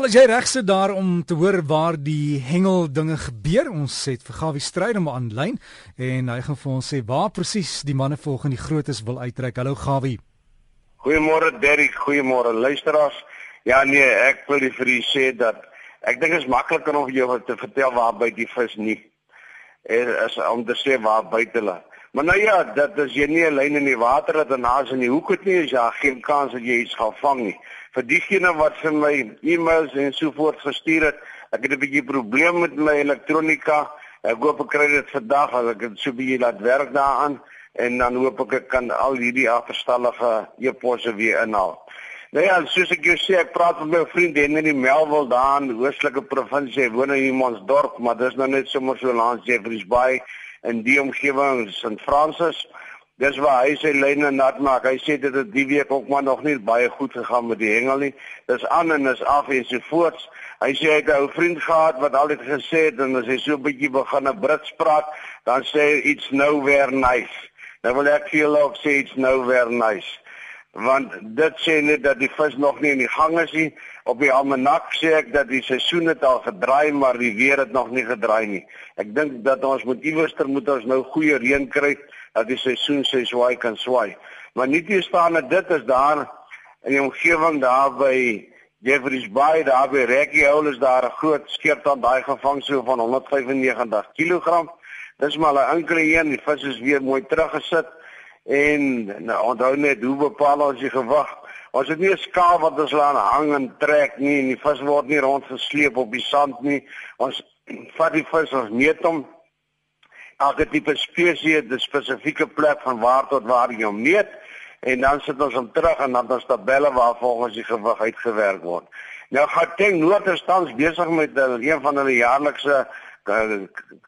Wel as jy reg sit daar om te hoor waar die hengel dinge gebeur, ons het vir Gawie Strydom aanlyn en hy gaan vir ons sê waar presies die manne volgens die grootes wil uittrek. Hallo Gawie. Goeiemôre Derrick, goeiemôre luisteraars. Ja nee, ek wil vir u sê dat ek dink is makliker om jou te vertel waar by die vis nie. En is om te sê waar buite hulle. Maar nou ja, dat as jy nie 'n lyn in die water het en naas in die hoek het nie, is jy geen kans dat jy iets gaan vang nie vir diegene wat vir my e-mails en so voort gestuur het. Ek het 'n bietjie probleem met my elektronika. Ek hoop ek kry dit vandag as ek dit so bietjie laat werk daaraan en dan hoop ek ek kan al hierdie agterstallige e-posse weer inhaal. Nou ja, soos ek jou sê, ek praat met my vriend en in die Melville daar in Oostelike provinsie. Hy woon in Monsdorp, maar dis nou net sommer so langs Jeffreys Bay in die omgewing St. Francis. Dis waar hy sy lyne nat maak. Hy sê dit het die week ook maar nog nie baie goed gegaan met die hengel nie. Dis aan en is af en so voort. Hy sê hy het 'n ou vriend gehad wat altyd gesê het en as hy so 'n bietjie begin 'n Brits praat, dan sê hy iets nou weer nice. Nou wil ek vir julle ook sê iets nou weer nice. Want dit sê net dat die vis nog nie in die gang is nie. Op die almanak sê ek dat die seisoen het al gedraai, maar die weer het nog nie gedraai nie. Ek dink dat ons moet iewerster moet ons nou goeie reën kry dat die seisoen sy swaai kan swaai. Maar nie te staan dat dit is daar in die omgewing daar by Jeffreys Bay daar by Rekkie Hole is daar 'n groot skeeptand daai gevang so van 195 kg. Dis maar 'n enkele een, die vis is weer mooi teruggesit en nou onthou net hoe bepaal ons die gewig. Ons het nie 'n skaal wat ons laat hang en trek nie en die vis word nie rondgesleep op die sand nie. Ons vat die vis ons meet hom elke tipe spesies het 'n spesifieke plek van waar tot waar jy hom meet en dan sit ons hom terug en dan ons tabelle waar volgens die gewig uitgewerk word. Nou gaan Teng Noorderstands besig met een van hulle jaarlikse eh,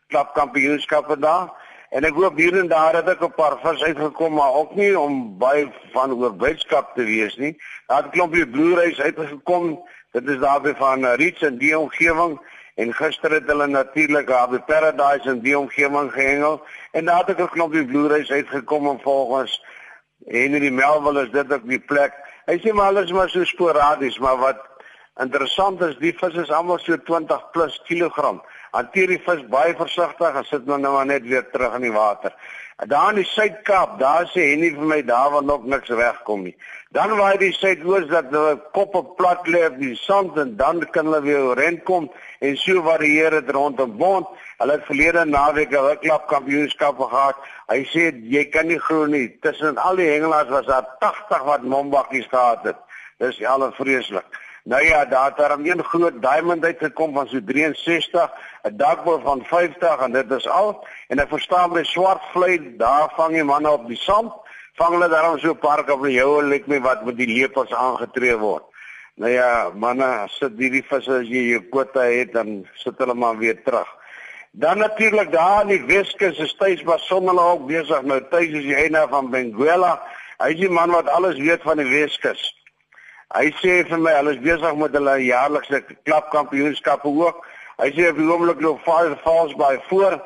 klapkampioenskappe daar. En ek hoop hier en daar het ek 'n paar vis uitgekom maar ook nie om baie van oorwydskap te wees nie. Daar het 'n klompie bloereis uitgekom. Dit is daar by van Rich en die omgewing En gister het hulle natuurlik by Paradise in die omgewing gehengel en daar het ek 'n knoppie bloereis uitgekom en volgens Henry Melville is dit ook die plek. Hy sê maar alles maar so sporadies, maar wat interessant is, die vis is almal so 20 plus kilogram. Hanteer die vis baie versigtig en sit hom nou maar net weer terug in die water. Daar in die Suid-Kaap, daar sê Henny vir my daar waar nog niks regkom nie. Dan waai die Suidoos dat hulle koppe plat lê op die sand en dan kan hulle weer rent kom en so varieer dit rondom Bond. Hulle het verlede naweek 'n klap kampioenskap gehad. Hy sê jy kan nie glo nie, tussen al die hengelaars was daar 80 wat mombakkies gehad het. Dis al vreeslik. Nou ja, daar het daar 'n groot diamond uitgekom van so 63, 'n dakboor van 50 en dit is al. En ek verstaan by swart vlei, daar vang die manne op die sand, vang hulle daarom so 'n park op die joue lyk my wat met die lepels aangetree word. Nou ja, manne, sit hierdie visse as jy jou kwota het, dan sit hulle maar weer terug. Dan natuurlik daar in die Weskus is Tuis Basonnele ook besig nou Tuis is die eienaar van Benguela. Hy is die man wat alles weet van die Weskus. Hy sê vir my hulle is besig met hulle jaarlikse klapkampioenskappe ook. Hy sê op die oomblik loop Fire Falls by voor,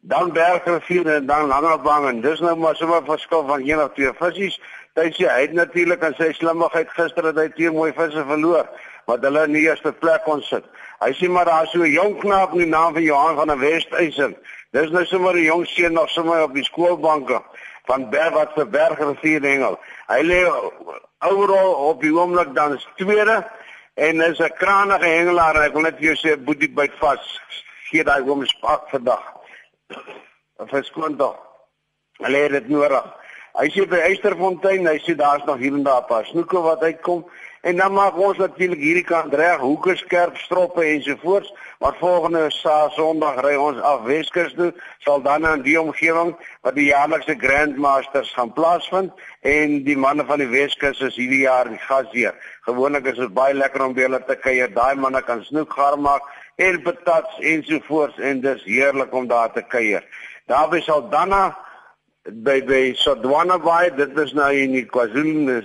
dan Bergrivier en dan Langebang en dis nou maar sommer verskil van een of twee visse. Hy sê hy het natuurlik aan sy slimmigheid gister het hy twee mooi visse verloor wat hulle in die eerste plek kon sit. Hy sê maar daar so 'n jong knaap met die naam van Johan van der Westhuizen. Dis nou sommer 'n jong seun nog sommer op die skoolbanke van Berg wat se Bergrivier hengel. Hy lê oral op die oomblik dan is tweede en is 'n kranige hengelaar en ek wil net vir jou sê boetie byt vas. Gee daai oom spak vandag verskoon tog hulle het dit nodig. Hy sê by Eysterfontein hy sê daar's nog hier en daar 'n paar snoeke wat uitkom En dan maak ons natuurlik hierdie kant reg, hoeke skerp, stroppe ensovoorts. Maar volgende Sondag ry ons af Weskus toe, sal dan in die omgewing waar die jaarlikse Grandmasters gaan plaasvind en die manne van die Weskus is hierdie jaar die gasheer. Gewoonlik is dit baie lekker om by hulle te kuier. Daai manne kan snoek gaar maak en patats ensovoorts en dis heerlik om daar te kuier. Daarby sal dan by by Sodwana Bay, dit is nou in die KwaZulu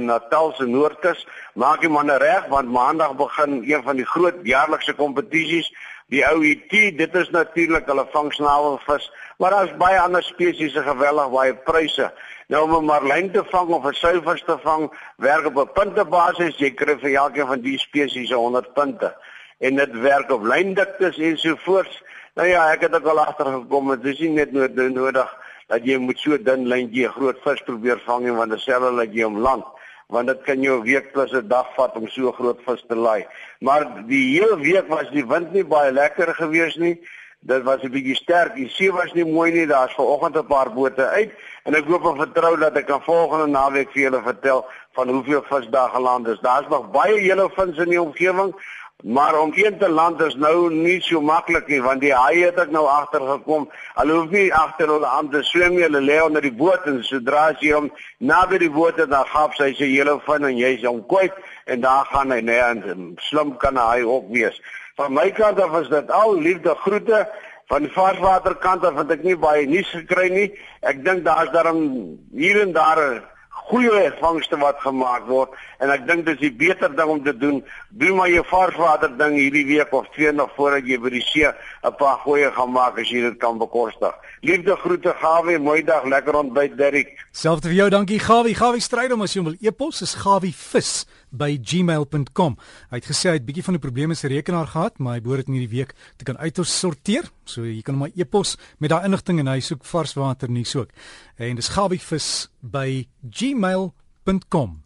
Natal se noordkus, maak die manne reg want maandag begin een van die groot jaarlikse kompetisies, die OUT, dit is natuurlik hulle vangsnavelvis, maar daar's baie ander spesies se geweldig baie pryse. Nou om 'n marlyn te vang of 'n suiwers te vang, werk op 'n puntebasis. Jy kry vir elkeen van die spesies 100 punte. En dit werk op lyndiktes en so voort. Nou ja, ek het ook al agtergekom, dit is nie net nodig dat jy moet so dun lyntjie 'n groot vis probeer vang en want dieselfde dat jy hom land want dit kan jou week plus 'n dag vat om so groot vis te laai. Maar die hele week was die wind nie baie lekker gewees nie. Dit was 'n bietjie sterk. Die see was nie mooi nie. Daar's vanoggend 'n paar bote uit en ek hoop en vertrou dat ek kan volgende naweek vir julle vertel van hoeveel vis daar geland is. Daar's nog baie hele vins in die omgewing. Maar om een te land is nou nie so maklik nie want die haai het ek nou agtergekom. Hulle hoef nie agter hulle aan te swem nie. Hulle lê onder die boot en sodra as jy hom naby die boot het, dan gap sy sy hele van en jy's hom kwyt en daar gaan hy nee en slim kan hy ook wees. Van my kant af is dit al liefde groete van die varswaterkant af het ek nie baie nuus gekry nie. Ek dink daar's daarom hier en daar goeie vangste wat gemaak word en ek dink dis die beter ding om te doen. Doen maar jou varswater ding hierdie week of twee nog voordat jy by die see 'n paar goeie gaan maak as jy dit kan bekostig. Liefde groete Gawie, mooi dag, lekker ontbyt Derrick. Selfs vir jou, dankie Gawie. Gawie stryd om as jy wil e-pos is gawievis by gmail.com. Hy het gesê hy het bietjie van 'n probleem met sy rekenaar gehad, maar hy behoort dit in hierdie week te kan uitsorteer. So jy kan hom maar e-pos met daai inligting en hy soek varswater nie soek. En dis gawievis by gmail.com.